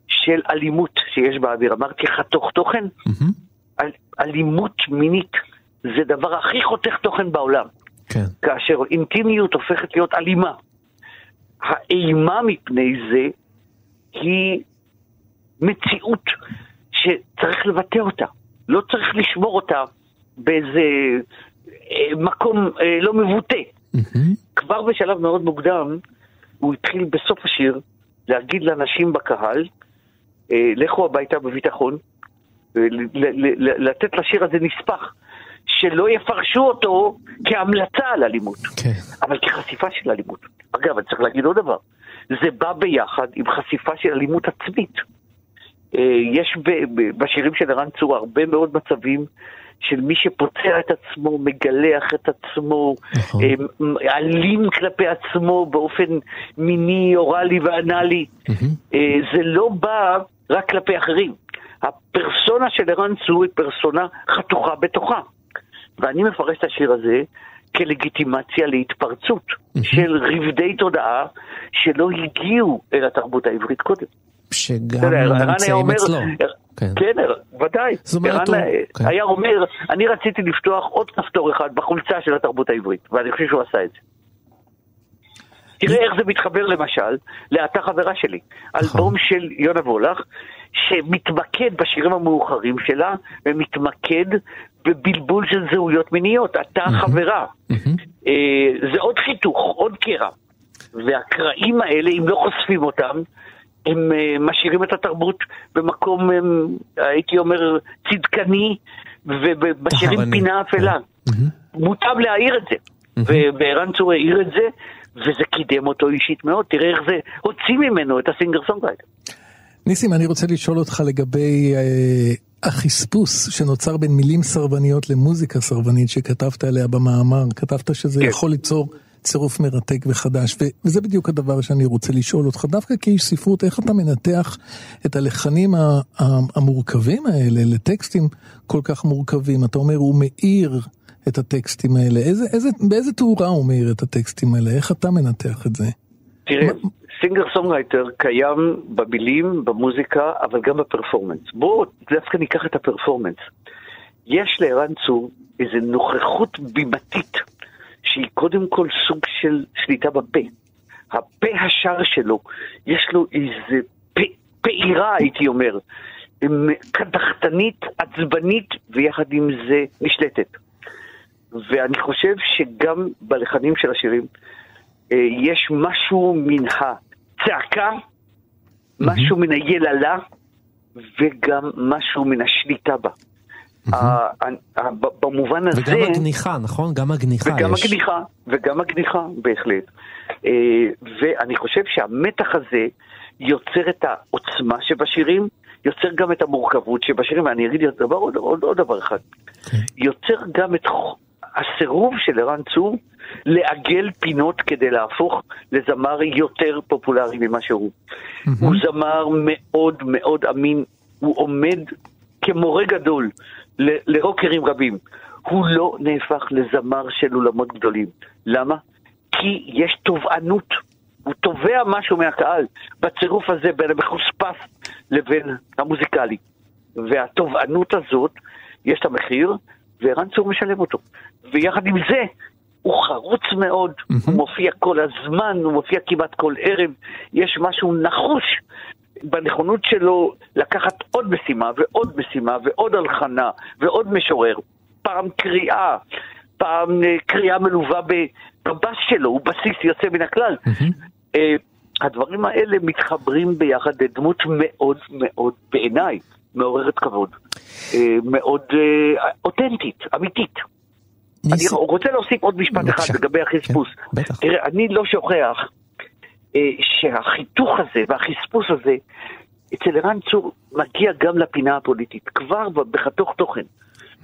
של אלימות שיש באוויר. אמרתי לך, תוך תוכן, אל, אלימות מינית זה דבר הכי חותך תוכן בעולם.
כן.
כאשר אינטימיות הופכת להיות אלימה. האימה מפני זה היא מציאות שצריך לבטא אותה. לא צריך לשמור אותה באיזה אה, מקום אה, לא מבוטא. כבר בשלב מאוד מוקדם, הוא התחיל בסוף השיר להגיד לאנשים בקהל, אה, לכו הביתה בביטחון, לתת לשיר הזה נספח, שלא יפרשו אותו כהמלצה על אלימות,
כן.
אבל כחשיפה של אלימות. אגב, אני צריך להגיד עוד דבר, זה בא ביחד עם חשיפה של אלימות עצמית. אה, יש בשירים של ערן צור הרבה מאוד מצבים של מי שפוצע את עצמו, מגלח את עצמו,
נכון.
אה, אלים כלפי עצמו באופן מיני, אוראלי ואנאלי. אה, זה לא בא רק כלפי אחרים. הפרסונה של ערן צור היא פרסונה חתוכה בתוכה. ואני מפרש את השיר הזה כלגיטימציה להתפרצות של רבדי תודעה שלא הגיעו אל התרבות העברית קודם.
שגם
היה
נמצאים אצלו. כן.
כן, ודאי.
זאת אומרת, הוא- כן.
היה אומר, אני רציתי לפתוח עוד כפתור אחד בחולצה של התרבות העברית, ואני חושב שהוא עשה את זה. תראה איך זה מתחבר למשל לאתה חברה שלי,
נכון.
אלבום של יונה וולך, שמתמקד בשירים המאוחרים שלה, ומתמקד בבלבול של זהויות מיניות, אתה חברה. אה, זה עוד חיתוך, עוד קרע. והקרעים האלה, אם לא חושפים אותם, הם אה, משאירים את התרבות במקום, אה, הייתי אומר, צדקני, ומשאירים
טהרני.
פינה אפלה. מוטב להאיר את זה. וערן צור האיר את זה, וזה קידם אותו אישית מאוד. תראה איך זה הוציא ממנו את ה singer songwriter.
ניסים, אני רוצה לשאול אותך לגבי אה, החספוס שנוצר בין מילים סרבניות למוזיקה סרבנית שכתבת עליה במאמר. כתבת שזה
כן.
יכול ליצור צירוף מרתק וחדש, ו- וזה בדיוק הדבר שאני רוצה לשאול אותך. דווקא כאיש ספרות, איך אתה מנתח את הלחנים ה- ה- המורכבים האלה לטקסטים כל כך מורכבים? אתה אומר, הוא מאיר את הטקסטים האלה. איזה, איזה, באיזה תאורה הוא מאיר את הטקסטים האלה? איך אתה מנתח את זה?
תראה, singer songwriter קיים במילים, במוזיקה, אבל גם בפרפורמנס. בואו דווקא ניקח את הפרפורמנס. יש לערן צור איזו נוכחות בימתית, שהיא קודם כל סוג של שליטה בפה. הפה השר שלו, יש לו איזה פעירה, הייתי אומר, קדחתנית, עצבנית, ויחד עם זה נשלטת. ואני חושב שגם בלחנים של השירים, אה, יש משהו מן הצעקה, משהו מן היללה, וגם משהו מן השליטה בה. במובן הזה...
וגם הגניחה, נכון? גם הגניחה
וגם
יש.
הגניחה, וגם הגניחה, בהחלט. אה, ואני חושב שהמתח הזה יוצר את העוצמה שבשירים, יוצר גם את המורכבות שבשירים, ואני אגיד דבר, עוד, עוד, עוד דבר אחד. יוצר גם את הסירוב של ערן צור לעגל פינות כדי להפוך לזמר יותר פופולרי ממה שהוא. הוא זמר מאוד מאוד אמין, הוא עומד כמורה גדול ל- לרוקרים רבים. הוא לא נהפך לזמר של אולמות גדולים. למה? כי יש תובענות. הוא תובע משהו מהקהל בצירוף הזה בין המחוספס לבין המוזיקלי. והתובענות הזאת, יש את המחיר, וערן צור משלם אותו. ויחד עם זה, הוא חרוץ מאוד, mm-hmm. הוא מופיע כל הזמן, הוא מופיע כמעט כל ערב, יש משהו נחוש בנכונות שלו לקחת עוד משימה ועוד משימה ועוד הלחנה ועוד משורר. פעם קריאה, פעם אה, קריאה מלווה בבס שלו, הוא בסיס יוצא מן הכלל. Mm-hmm. הדברים האלה מתחברים ביחד לדמות מאוד מאוד, בעיניי, מעוררת כבוד. אה, מאוד אותנטית, אמיתית. אני רוצה להוסיף עוד משפט אחד לגבי החספוס.
כן,
תראה, אני לא שוכח שהחיתוך הזה והחספוס הזה אצל ערן צור מגיע גם לפינה הפוליטית, כבר בחתוך תוכן.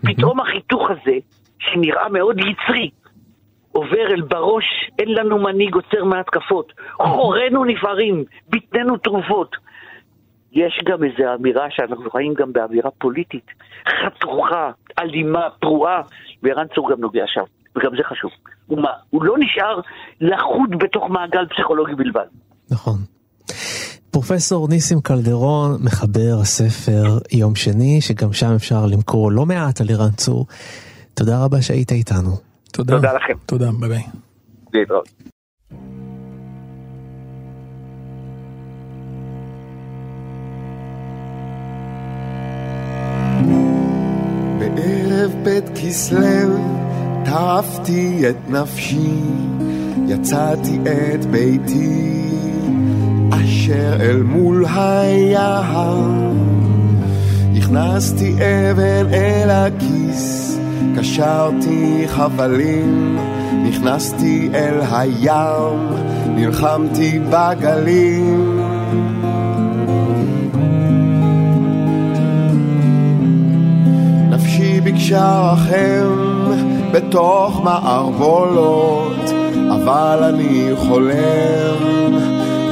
פתאום החיתוך הזה, שנראה מאוד יצרי, עובר אל בראש, אין לנו מנהיג עוצר מהתקפות, חורינו נפערים, בטננו תרופות. יש גם איזו אמירה שאנחנו חיים גם באווירה פוליטית, חתוכה, אלימה, פרועה, וערן צור גם נוגע שם, וגם זה חשוב. הוא, מה, הוא לא נשאר לחוד בתוך מעגל פסיכולוגי בלבד.
נכון. פרופסור ניסים קלדרון, מחבר הספר יום שני, שגם שם אפשר למכור לא מעט על ערן צור. תודה רבה שהיית איתנו.
תודה.
תודה לכם.
תודה, ביי ביי.
להתראות.
בערב בית כסלו טרפתי את נפשי, יצאתי את ביתי, אשר אל מול היער. הכנסתי אבן אל הכיס, קשרתי חבלים, נכנסתי אל הים, נלחמתי בגלים. רחם בתוך מערבולות, אבל אני חולם,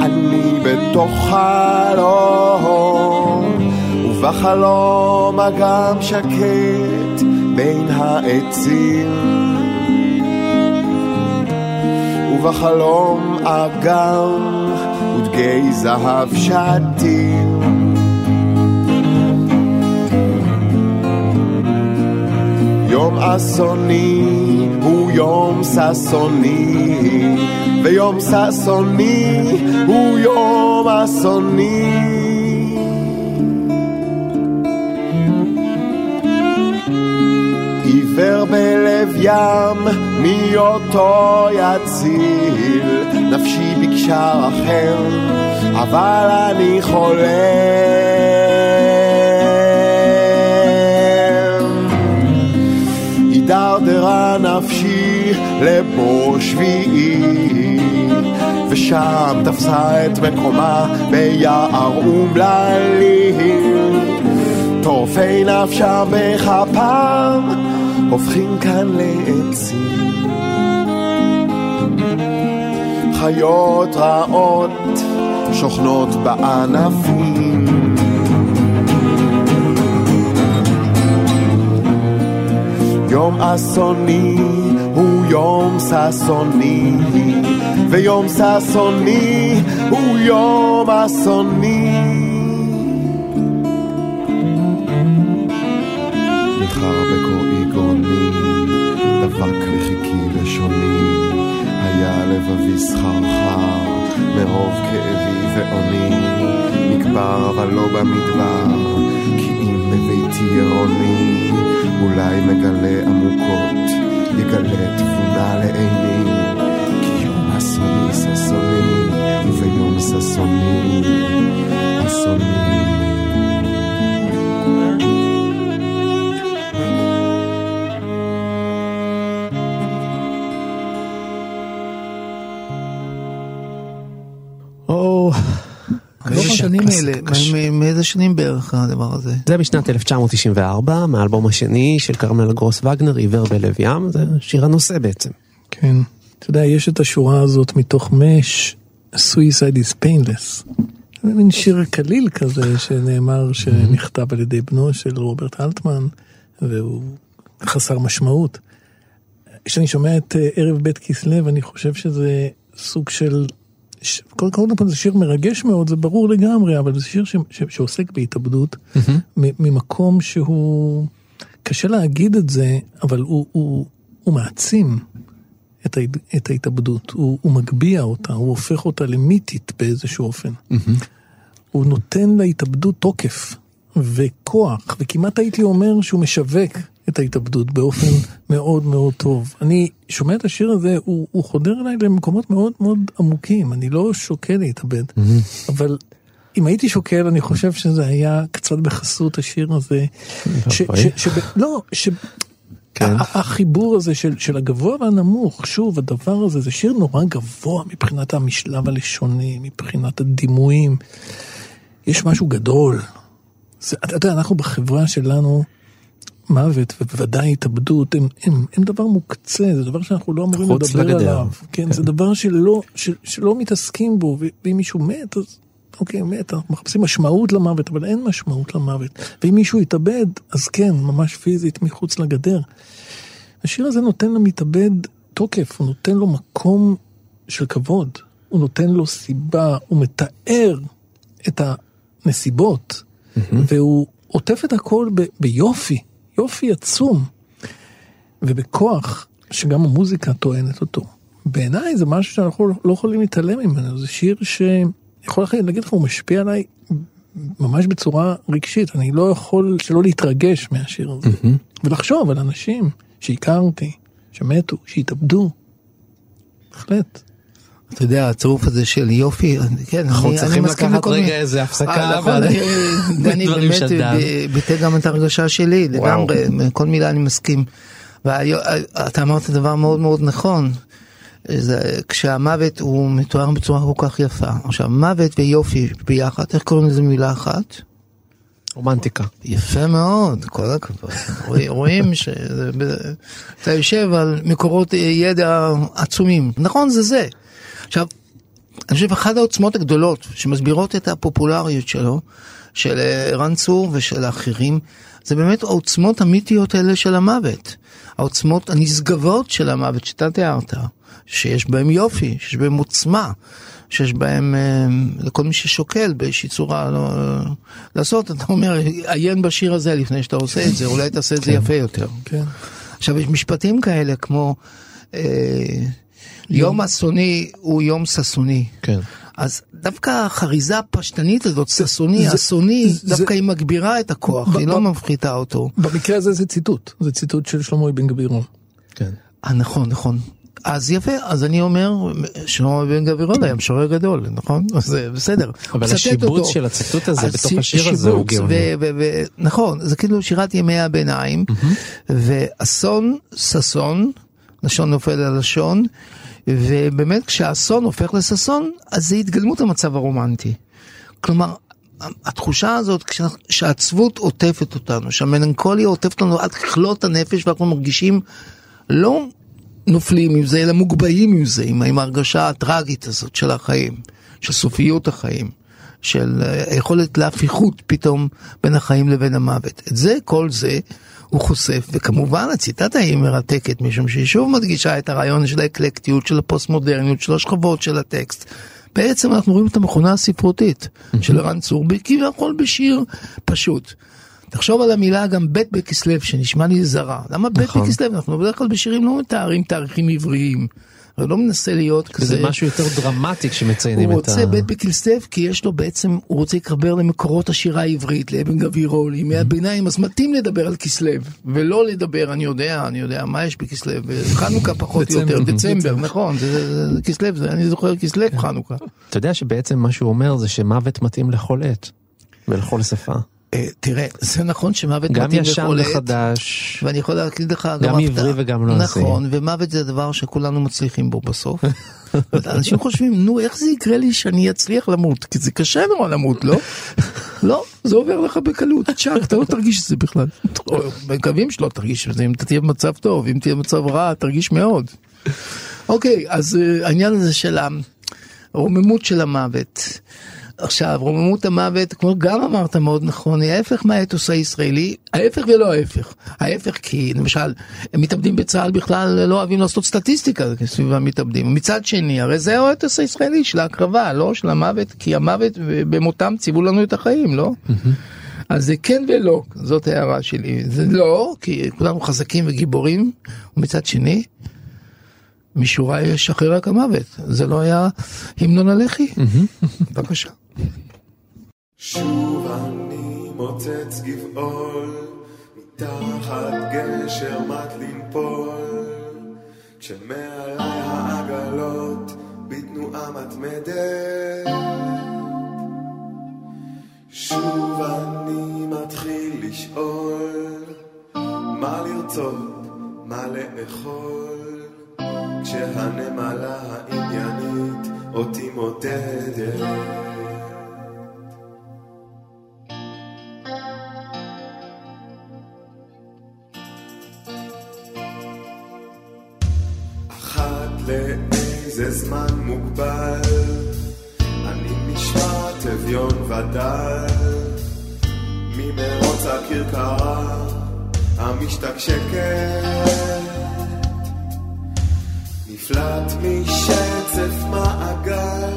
אני בתוך חלום, ובחלום אגם שקט בין העצים. ובחלום אגם ודגי זהב שתים. יום אסוני הוא יום ששוני, ויום ששוני הוא יום אסוני. עיוור בלב ים, מי אותו יציל? נפשי ביקשה רחם, אבל אני חולם. הידרדרה נפשי לבור שביעי, ושם תפסה את מקומה ביער אומללים. טורפי נפשה בכפם, הופכים כאן לעצים. חיות רעות שוכנות בענפים. יום אסוני הוא יום ששוני, ויום ששוני הוא יום אסוני. ניחר בקוראי גרוני, דבק לחיכי לשוני, היה לבבי סחרחר, מרוב כאבי ועוני, נקבר אבל לא במדבר, כי עירוני, אולי מגלה עמוקות, יגלה תבונה לעיני, כי יום אסוני ששוני, וביום ששוני אסוני.
מאיזה שנים מאיזה בערך הדבר הזה?
זה בשנת 1994, מהאלבום השני של כרמלה גרוס וגנר, עיוור בלב ים, זה שיר הנושא בעצם.
כן. אתה יודע, יש את השורה הזאת מתוך מש, Suicide is painless. זה מין שיר קליל כזה שנאמר שנכתב על ידי בנו של רוברט אלטמן, והוא חסר משמעות. כשאני שומע את אה, ערב בית כסלו, אני חושב שזה סוג של קודם כל כל זה שיר מרגש מאוד, זה ברור לגמרי, אבל זה שיר ש, ש, שעוסק בהתאבדות, מ- ממקום שהוא, קשה להגיד את זה, אבל הוא, הוא, הוא מעצים את, ההת, את ההתאבדות, הוא, הוא מגביה אותה, הוא הופך אותה למיתית באיזשהו אופן. הוא נותן להתאבדות תוקף וכוח, וכמעט הייתי אומר שהוא משווק את ההתאבדות באופן מאוד מאוד טוב. אני שומע את השיר הזה, הוא, הוא חודר אליי למקומות מאוד מאוד עמוקים, אני לא שוקל להתאבד, אבל אם הייתי שוקל, אני חושב שזה היה קצת בחסות השיר הזה. ש, ש, ש, לא, ש...
כן.
החיבור הזה של, של הגבוה והנמוך, שוב, הדבר הזה, זה שיר נורא גבוה מבחינת המשלב הלשוני, מבחינת הדימויים. יש משהו גדול. זה, אתה יודע, אנחנו בחברה שלנו, מוות ובוודאי התאבדות, הם, הם, הם דבר מוקצה, זה דבר שאנחנו לא אמורים לדבר
לגדר.
עליו. כן, זה דבר שלא, ש, שלא מתעסקים בו, ואם מישהו מת, אז אוקיי, מת, אנחנו מחפשים משמעות למוות, אבל אין משמעות למוות. ואם מישהו יתאבד, אז כן, ממש פיזית, מחוץ לגדר. השיר הזה נותן למתאבד תוקף, הוא נותן לו מקום של כבוד, הוא נותן לו סיבה, הוא מתאר את הנסיבות, והוא עוטף את הכל ב- ביופי, יופי עצום, ובכוח שגם המוזיקה טוענת אותו. בעיניי זה משהו שאנחנו לא יכולים להתעלם ממנו, זה שיר שיכול להגיד לך, הוא משפיע עליי ממש בצורה רגשית, אני לא יכול שלא להתרגש מהשיר הזה, ולחשוב על אנשים שהכרתי, שמתו, שהתאבדו. בהחלט.
אתה יודע, הצירוף הזה של יופי, כן,
אנחנו צריכים לקחת רגע איזה הפסקה,
אה, נכון,
אבל-
אה, דני באמת ביטא גם את הרגשה שלי, לגמרי, כל מילה אני מסכים. ואתה אמרת דבר מאוד מאוד נכון, זה, כשהמוות הוא מתואר בצורה כל כך יפה. עכשיו, מוות ויופי ביחד, איך קוראים לזה מילה אחת?
רומנטיקה.
יפה מאוד, כל הכבוד. רואים- שאתה יושב על מקורות אה, ידע עצומים. נכון, זה זה. עכשיו, אני חושב אחת העוצמות הגדולות שמסבירות את הפופולריות שלו, של אה, ערן צור ושל האחרים, זה באמת העוצמות המיתיות האלה של המוות. העוצמות הנשגבות של המוות שאתה תיארת, שיש בהם יופי, שיש בהם עוצמה, שיש בהם, אה, לכל מי ששוקל באיזושהי צורה לא, אה, לעשות, אתה אומר, עיין בשיר הזה לפני שאתה עושה את זה, אולי תעשה את זה יפה יותר.
כן.
עכשיו יש משפטים כאלה כמו אה, יום אסוני הוא יום ששוני.
כן.
אז דווקא החריזה הפשטנית הזאת, ששוני, אסוני,
זה-
דווקא היא מגבירה את הכוח,
ב-
היא לא
ב-
מפחיתה אותו.
במקרה הזה זה ציטוט, זה ציטוט של שלמה אבן גבירון.
כן.
אה, נכון, נכון. אז יפה, אז אני אומר, שלמה בן גבירון היה משורר גדול, נכון? אז זה בסדר.
אבל השיבוץ. של הציטוט הזה בתוך
ש-
השיר הזה הוא גאוני.
ו- ו- ו- נכון, זה כאילו שירת ימי הביניים, ואסון, ששון, לשון נופל על לשון, ובאמת כשהאסון הופך לששון, אז זה התגלמות המצב הרומנטי. כלומר, התחושה הזאת שהעצבות עוטפת אותנו, שהמלנכוליה עוטפת לנו עד ככלות הנפש ואנחנו מרגישים לא נופלים עם זה, אלא מוגבהים עם זה, עם, ההרגשה הטראגית הזאת של החיים, של סופיות החיים, של אה, היכולת להפיכות פתאום בין החיים לבין המוות. את זה, כל זה, הוא חושף, וכמובן הציטטה היא מרתקת, משום שהיא שוב מדגישה את הרעיון של האקלקטיות, של הפוסט-מודרניות, של השכבות של הטקסט. בעצם אנחנו רואים את המכונה הספרותית של ערן צור, כביכול בשיר פשוט. תחשוב על המילה גם ב' בכסלו שנשמע לי זרה. למה ב'
נכון.
בכסלו? אנחנו בדרך כלל בשירים לא מתארים תאריכים עבריים. אני לא מנסה להיות כזה.
זה משהו יותר דרמטי כשמציינים
הוא
את ה...
רוצה ב' בכסלו כי יש לו בעצם, הוא רוצה להתחבר למקורות השירה העברית, לאבן גבירול, לימי הביניים, אז מתאים לדבר על כסלו, ולא לדבר, אני יודע, אני יודע, מה יש בכסלו, חנוכה פחות או יותר, דצמבר, נכון, כסלו, אני זוכר כסלו חנוכה.
אתה יודע שבעצם מה שהוא אומר זה שמוות מתאים לכל עת ולכל שפה.
אה, תראה, זה נכון שמוות
גם
מתאים
ישן
לכל עת.
וחדש.
ואני יכול להגיד לך גם,
גם. עברי וגם לועזי.
נכון, ומוות זה דבר שכולנו מצליחים בו בסוף. אנשים חושבים, נו, איך זה יקרה לי שאני אצליח למות? כי זה קשה נורא למות, לא? לא, זה עובר לך בקלות, צ'אק, אתה לא תרגיש את זה בכלל. מקווים שלא תרגיש את זה, אם אתה תהיה במצב טוב, אם תהיה במצב רע, תרגיש מאוד. אוקיי, אז אה, העניין הזה של הרוממות של המוות. עכשיו, רוממות המוות, כמו גם אמרת מאוד נכון, היא ההפך מהאתוס הישראלי, ההפך ולא ההפך. ההפך כי, למשל, מתאבדים בצה"ל בכלל לא אוהבים לעשות סטטיסטיקה סביב המתאבדים. מצד שני, הרי זה האתוס הישראלי של ההקרבה, לא של המוות, כי המוות במותם ציוו לנו את החיים, לא? אז זה כן ולא, זאת ההערה שלי. זה לא, כי כולנו חזקים וגיבורים, ומצד שני, משוריי ישחרר רק המוות. זה לא היה המנון הלח"י? בבקשה.
שוב אני מוצץ גבעול, מתחת גשר מת לנפול, כשמעלי העגלות בתנועה מתמדת. שוב אני מתחיל לשאול, מה לרצות, מה לאכול, כשהנמלה העניינית אותי מודדת. אחת לאיזה זמן מוגבל, אני נשמע תביון ודל, ממרוץ הכרכרה המשתקשקת, נפלט משצף מעגל,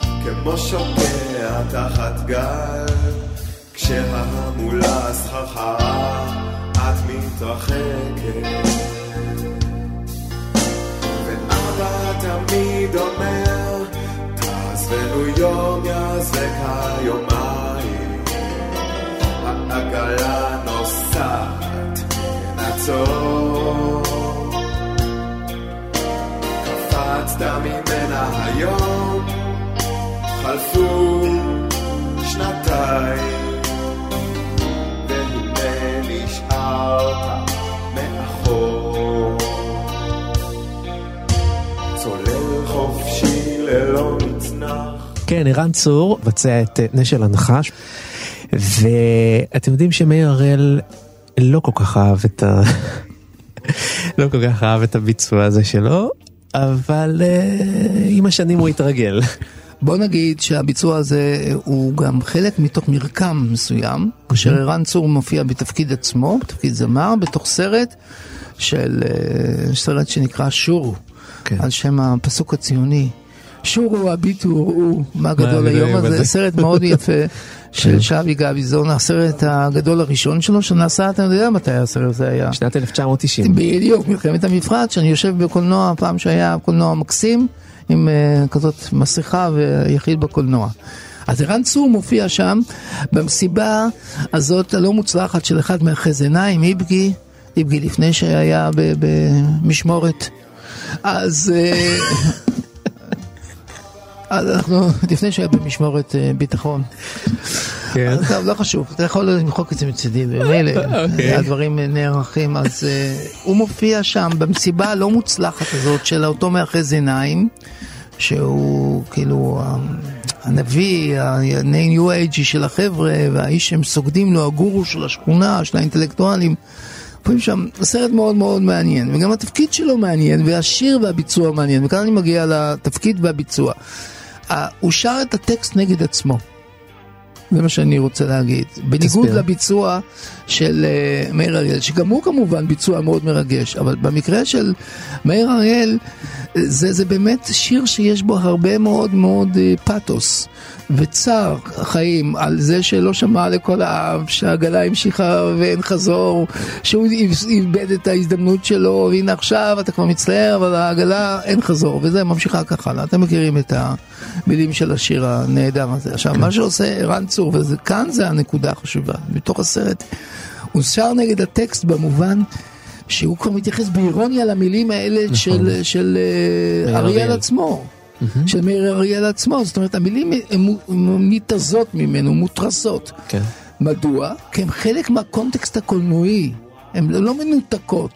כמו שוקע תחת גל, כשההמולה סחרחרה, את מתרחקת. ואבא תמיד אומר, תעזבנו יום יזלק היומיים, העגלה נוסעת, נעצור. קפצת ממנה היום, חלפו שנתיים, והנה נשארת מאחור. צולל חופשי ללא מצנח.
כן, ערן צור מבצע את אה, נשל הנחש, ואתם יודעים שמאיר הראל לא כל כך אהב את ה... לא כל כך אהב את הביצוע הזה שלו, אבל uh, עם השנים הוא התרגל.
בוא נגיד שהביצוע הזה הוא גם חלק מתוך מרקם מסוים, כאשר ערן צור מופיע בתפקיד עצמו, בתפקיד זמר, בתוך סרט של אה, סרט שנקרא שור,
כן.
על שם הפסוק הציוני. שורו הביטו ראו מה גדול היום הזה. סרט מאוד יפה של שבי גביזון, הסרט הגדול הראשון שלו שנעשה, אתה יודע מתי הסרט הזה היה?
שנת 1990.
בדיוק, מלחמת המפרץ, שאני יושב בקולנוע, פעם שהיה קולנוע מקסים, עם uh, כזאת מסכה ויחיד בקולנוע. אז ערן צור מופיע שם במסיבה הזאת הלא מוצלחת של אחד מהחזניים, איבגי, איבגי לפני שהיה במשמורת. אז... אז אנחנו, לפני שהיה במשמורת אה, ביטחון.
כן.
טוב, לא חשוב, אתה יכול למחוק את זה מצידי, ומילא,
אוקיי.
הדברים נערכים, אז אה, הוא מופיע שם במסיבה הלא מוצלחת הזאת של אותו מאחז עיניים, שהוא כאילו הנביא, ה-new age של החבר'ה, והאיש שהם סוגדים לו, הגורו של השכונה, של האינטלקטואלים. מופיעים שם סרט מאוד מאוד מעניין, וגם התפקיד שלו מעניין, והשיר והביצוע מעניין, וכאן אני מגיע לתפקיד והביצוע. אה, הוא שר את הטקסט נגד עצמו. זה מה שאני רוצה להגיד. בניגוד
תסביר.
לביצוע של uh, מאיר אריאל, שגם הוא כמובן ביצוע מאוד מרגש, אבל במקרה של מאיר אריאל, זה, זה באמת שיר שיש בו הרבה מאוד מאוד uh, פאתוס וצער חיים על זה שלא שמע לכל האב, שהעגלה המשיכה ואין חזור, שהוא איבד את ההזדמנות שלו, והנה עכשיו אתה כבר מצטער, אבל העגלה אין חזור, וזה ממשיכה ככה הלאה. אתם מכירים את המילים של השיר הנהדר הזה. עכשיו, מה שעושה ערן צור, וכאן זה הנקודה החשובה, בתוך הסרט, הוא שר נגד הטקסט במובן שהוא כבר מתייחס באירוניה למילים האלה נכון. של, של אה, אריאל
אריאל.
עצמו. של מאיר אריאל עצמו, זאת אומרת המילים מתזות ממנו, מותרסות.
כן.
מדוע? כי הן חלק מהקונטקסט הקולנועי, הן לא מנותקות.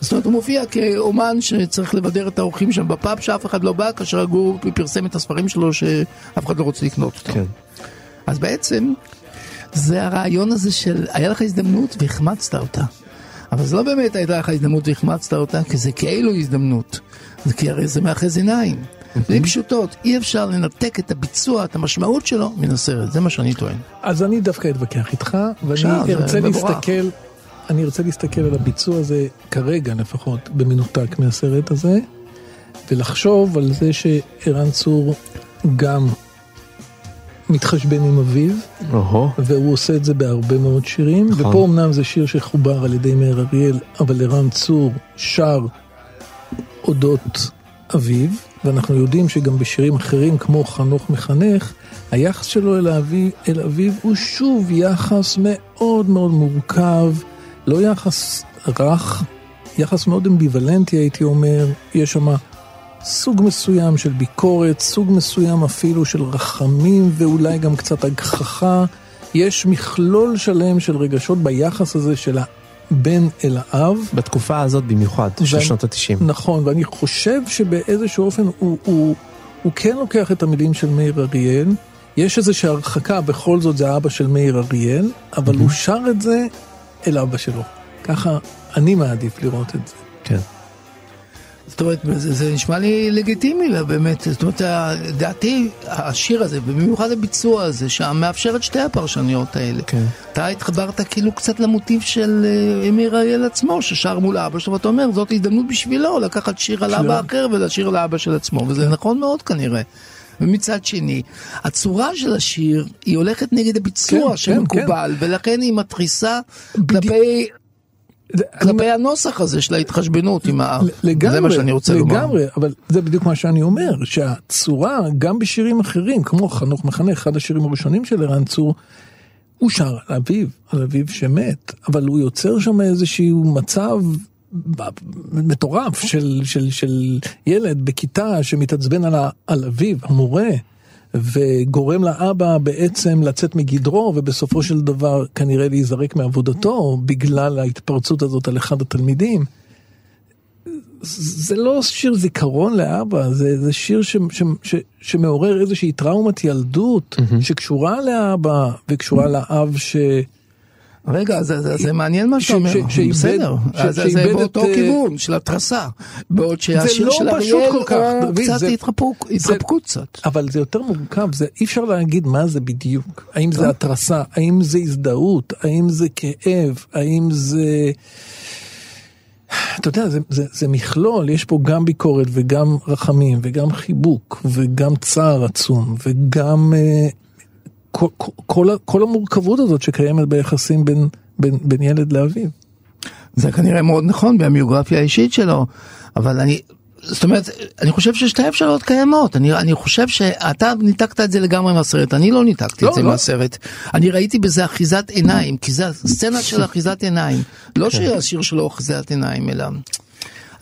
זאת אומרת, הוא מופיע כאומן שצריך לבדר את האורחים שם בפאב, שאף אחד לא בא, כאשר הגור פרסם את הספרים שלו שאף אחד לא רוצה לקנות אותם.
כן.
אז בעצם, זה הרעיון הזה של, היה לך הזדמנות והחמצת אותה. אבל זה לא באמת הייתה לך הזדמנות והחמצת אותה, כי זה כאילו הזדמנות. זה כי הרי זה מאחז עיניים. מילים פשוטות, אי אפשר לנתק את הביצוע, את המשמעות שלו, מן הסרט, זה מה שאני טוען.
אז אני דווקא אתווכח איתך, ואני ארצה. להסתכל, אני ארצה להסתכל על הביצוע הזה, כרגע לפחות, במנותק מהסרט הזה, ולחשוב על זה שערן צור גם מתחשבן עם אביו, והוא עושה את זה בהרבה מאוד שירים,
נכון.
ופה אמנם זה שיר שחובר על ידי מאיר אריאל, אבל ערן צור שר אודות אביו, ואנחנו יודעים שגם בשירים אחרים כמו חנוך מחנך, היחס שלו אל אביו, אל אביו הוא שוב יחס מאוד מאוד מורכב, לא יחס רך, יחס מאוד אמביוולנטי הייתי אומר, יש שם סוג מסוים של ביקורת, סוג מסוים אפילו של רחמים ואולי גם קצת הגחכה. יש מכלול שלם של רגשות ביחס הזה של הבן אל האב.
בתקופה הזאת במיוחד, של שנות התשעים.
נכון, ואני חושב שבאיזשהו אופן הוא, הוא, הוא כן לוקח את המילים של מאיר אריאל. יש איזושהי הרחקה, בכל זאת זה האבא של מאיר אריאל, אבל הוא שר את זה אל אבא שלו. ככה אני מעדיף לראות את זה.
כן.
זאת אומרת, זה, זה נשמע לי לגיטימי, לה, באמת. זאת אומרת, לדעתי, השיר הזה, ובמיוחד הביצוע הזה, שמאפשר את שתי הפרשניות האלה.
כן.
אתה התחברת כאילו קצת למוטיב של אה, אמיר אריאל עצמו, ששר מול אבא שלו, ואתה אומר, זאת הזדמנות בשבילו לקחת שיר על. אבא אחר ולשיר לאבא של עצמו, וזה נכון מאוד כנראה. ומצד שני, הצורה של השיר היא הולכת נגד הביצוע
כן,
שמקובל, ולכן היא מתריסה כלפי,
זה-
כלפי הנוסח הזה של ההתחשבנות עם האב.
לגמרי,
זה מה שאני רוצה לומר.
לגמרי, אבל זה בדיוק מה שאני אומר, שהצורה, גם בשירים אחרים, כמו חנוך מחנך, אחד השירים הראשונים של ערן צור, הוא שר על אביו, על אביו שמת, אבל הוא יוצר שם איזשהו מצב מטורף של, של, של ילד בכיתה שמתעצבן על, ה- על אביו, המורה, וגורם לאבא בעצם לצאת מגדרו, ובסופו של דבר כנראה להיזרק מעבודתו בגלל ההתפרצות הזאת על אחד התלמידים. זה לא שיר זיכרון לאבא, זה, זה שיר ש, ש, ש, שמעורר איזושהי טראומת ילדות שקשורה לאבא וקשורה לאב ש...
רגע, זה, זה, זה מעניין מה
ש-
שאתה אומר,
ש- שאיבד-
בסדר,
ש-
אז זה באותו
את, אה,
כיוון של התרסה, בעוד שהשיר
לא
של
פשוט
אריאל הוא
דוד,
קצת התחפקות קצת.
אבל זה יותר מורכב, זה אי אפשר להגיד מה זה בדיוק. האם זה התרסה, האם זה הזדהות, האם זה כאב, האם זה... אתה יודע, זה, זה, זה מכלול, יש פה גם ביקורת וגם רחמים וגם חיבוק וגם צער עצום וגם אה, כל, כל, כל, המורכבות הזאת שקיימת ביחסים בין, בין, בין ילד לאביו.
זה כנראה מאוד נכון בביוגרפיה האישית שלו, אבל אני, זאת אומרת, אני חושב ששתי אפשרויות קיימות, אני, אני חושב שאתה ניתקת את זה לגמרי מהסרט, אני לא ניתקתי
לא,
את זה
לא.
מהסרט, אני ראיתי בזה אחיזת עיניים, כי זה סצנה של אחיזת עיניים, לא שהשיר שלו אחיזת עיניים, אלא...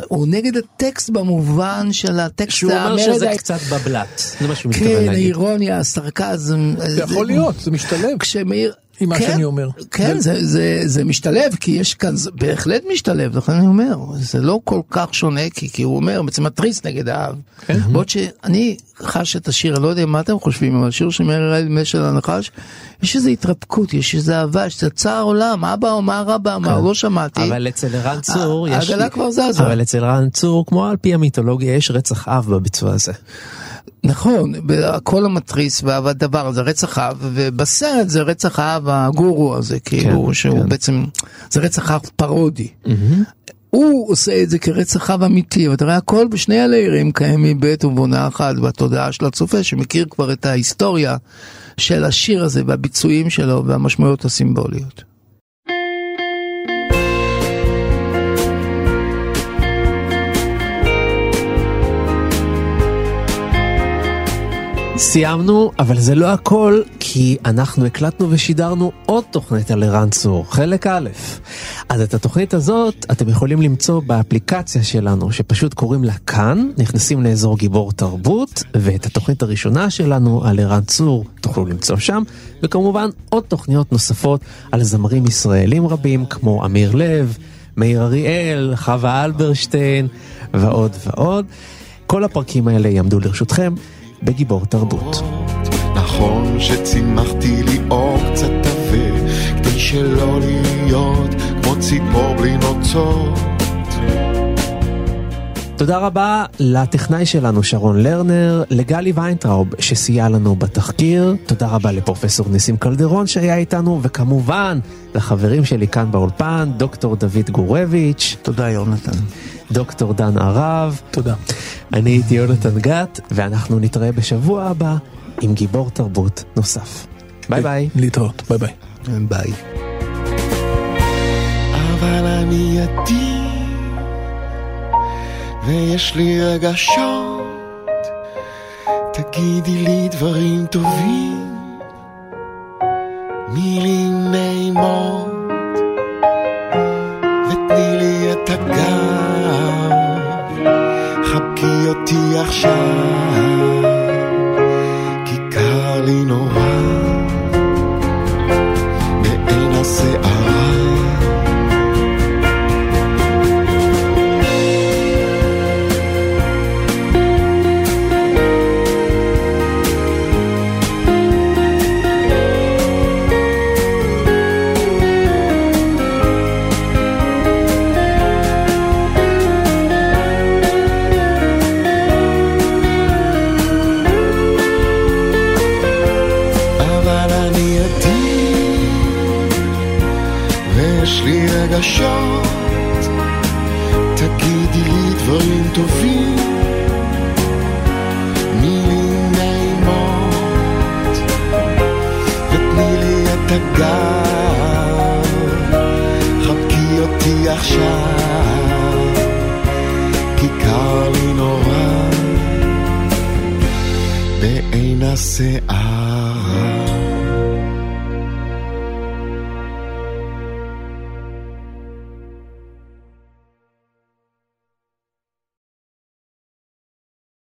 הוא נגד הטקסט במובן של הטקסט
שהוא אומר שזה
ה-
קצת בבלט, זה מה שהוא מתכוון
כן,
להגיד.
האירוניה, הסרקזם.
זה יכול להיות, זה משתלב.
כשמאיר...
עם מה
כן,
שאני אומר.
כן, זה, זה, זה משתלב, כי יש כאן, זה בהחלט משתלב, לכן אני אומר, זה לא כל כך שונה, כי, כי הוא אומר, בעצם מתריס נגד האב.
כן.
בעוד שאני חש את השיר, אני לא יודע מה אתם חושבים, אבל השיר של מאיר אראל משל הנחש, יש איזו התרפקות, יש איזו אהבה, יש איזה צער עולם, אבא אמר, אבא אמר, לא שמעתי.
אבל אצל ערן צור יש...
העגלה כבר זזה.
אבל אצל ערן צור, כמו על פי המיתולוגיה, יש רצח אב בביצוע הזה.
נכון, כל המתריס והדבר הזה, רצח אב, ובסרט זה רצח האב הגורו הזה, כאילו,
כן,
שהוא
כן.
בעצם, זה רצח אב פרודי. הוא עושה את זה כרצח אב אמיתי, ואתה רואה הכל בשני הליירים קיימים בעת ובעונה אחת בתודעה של הצופה, שמכיר כבר את ההיסטוריה של השיר הזה והביצועים שלו והמשמעויות הסימבוליות.
סיימנו, אבל זה לא הכל, כי אנחנו הקלטנו ושידרנו עוד תוכנית על ערן צור, חלק א'. אז את התוכנית הזאת אתם יכולים למצוא באפליקציה שלנו, שפשוט קוראים לה כאן, נכנסים לאזור גיבור תרבות, ואת התוכנית הראשונה שלנו על ערן צור תוכלו למצוא שם, וכמובן עוד תוכניות נוספות על זמרים ישראלים רבים, כמו אמיר לב, מאיר אריאל, חווה אלברשטיין, ועוד ועוד. כל הפרקים האלה יעמדו לרשותכם בגיבור תרבות.
נכון שצימחתי לי אור קצת עבה, כדי שלא להיות כמו ציפור בלי נוצות.
תודה רבה לטכנאי שלנו שרון לרנר, לגלי ויינטראוב שסייע לנו בתחקיר, תודה רבה לפרופסור ניסים קלדרון שהיה איתנו, וכמובן לחברים שלי כאן באולפן, דוקטור דוד גורביץ'.
תודה יונתן.
דוקטור דן ערב.
תודה.
אני הייתי יונתן גת, ואנחנו נתראה בשבוע הבא עם גיבור תרבות נוסף. ביי ביי.
להתראות, ביי ביי.
ביי.
אבל אני עדין, ויש לי רגשות. תגידי לי דברים טובים, מילים נעימות, אותי עכשיו, se a.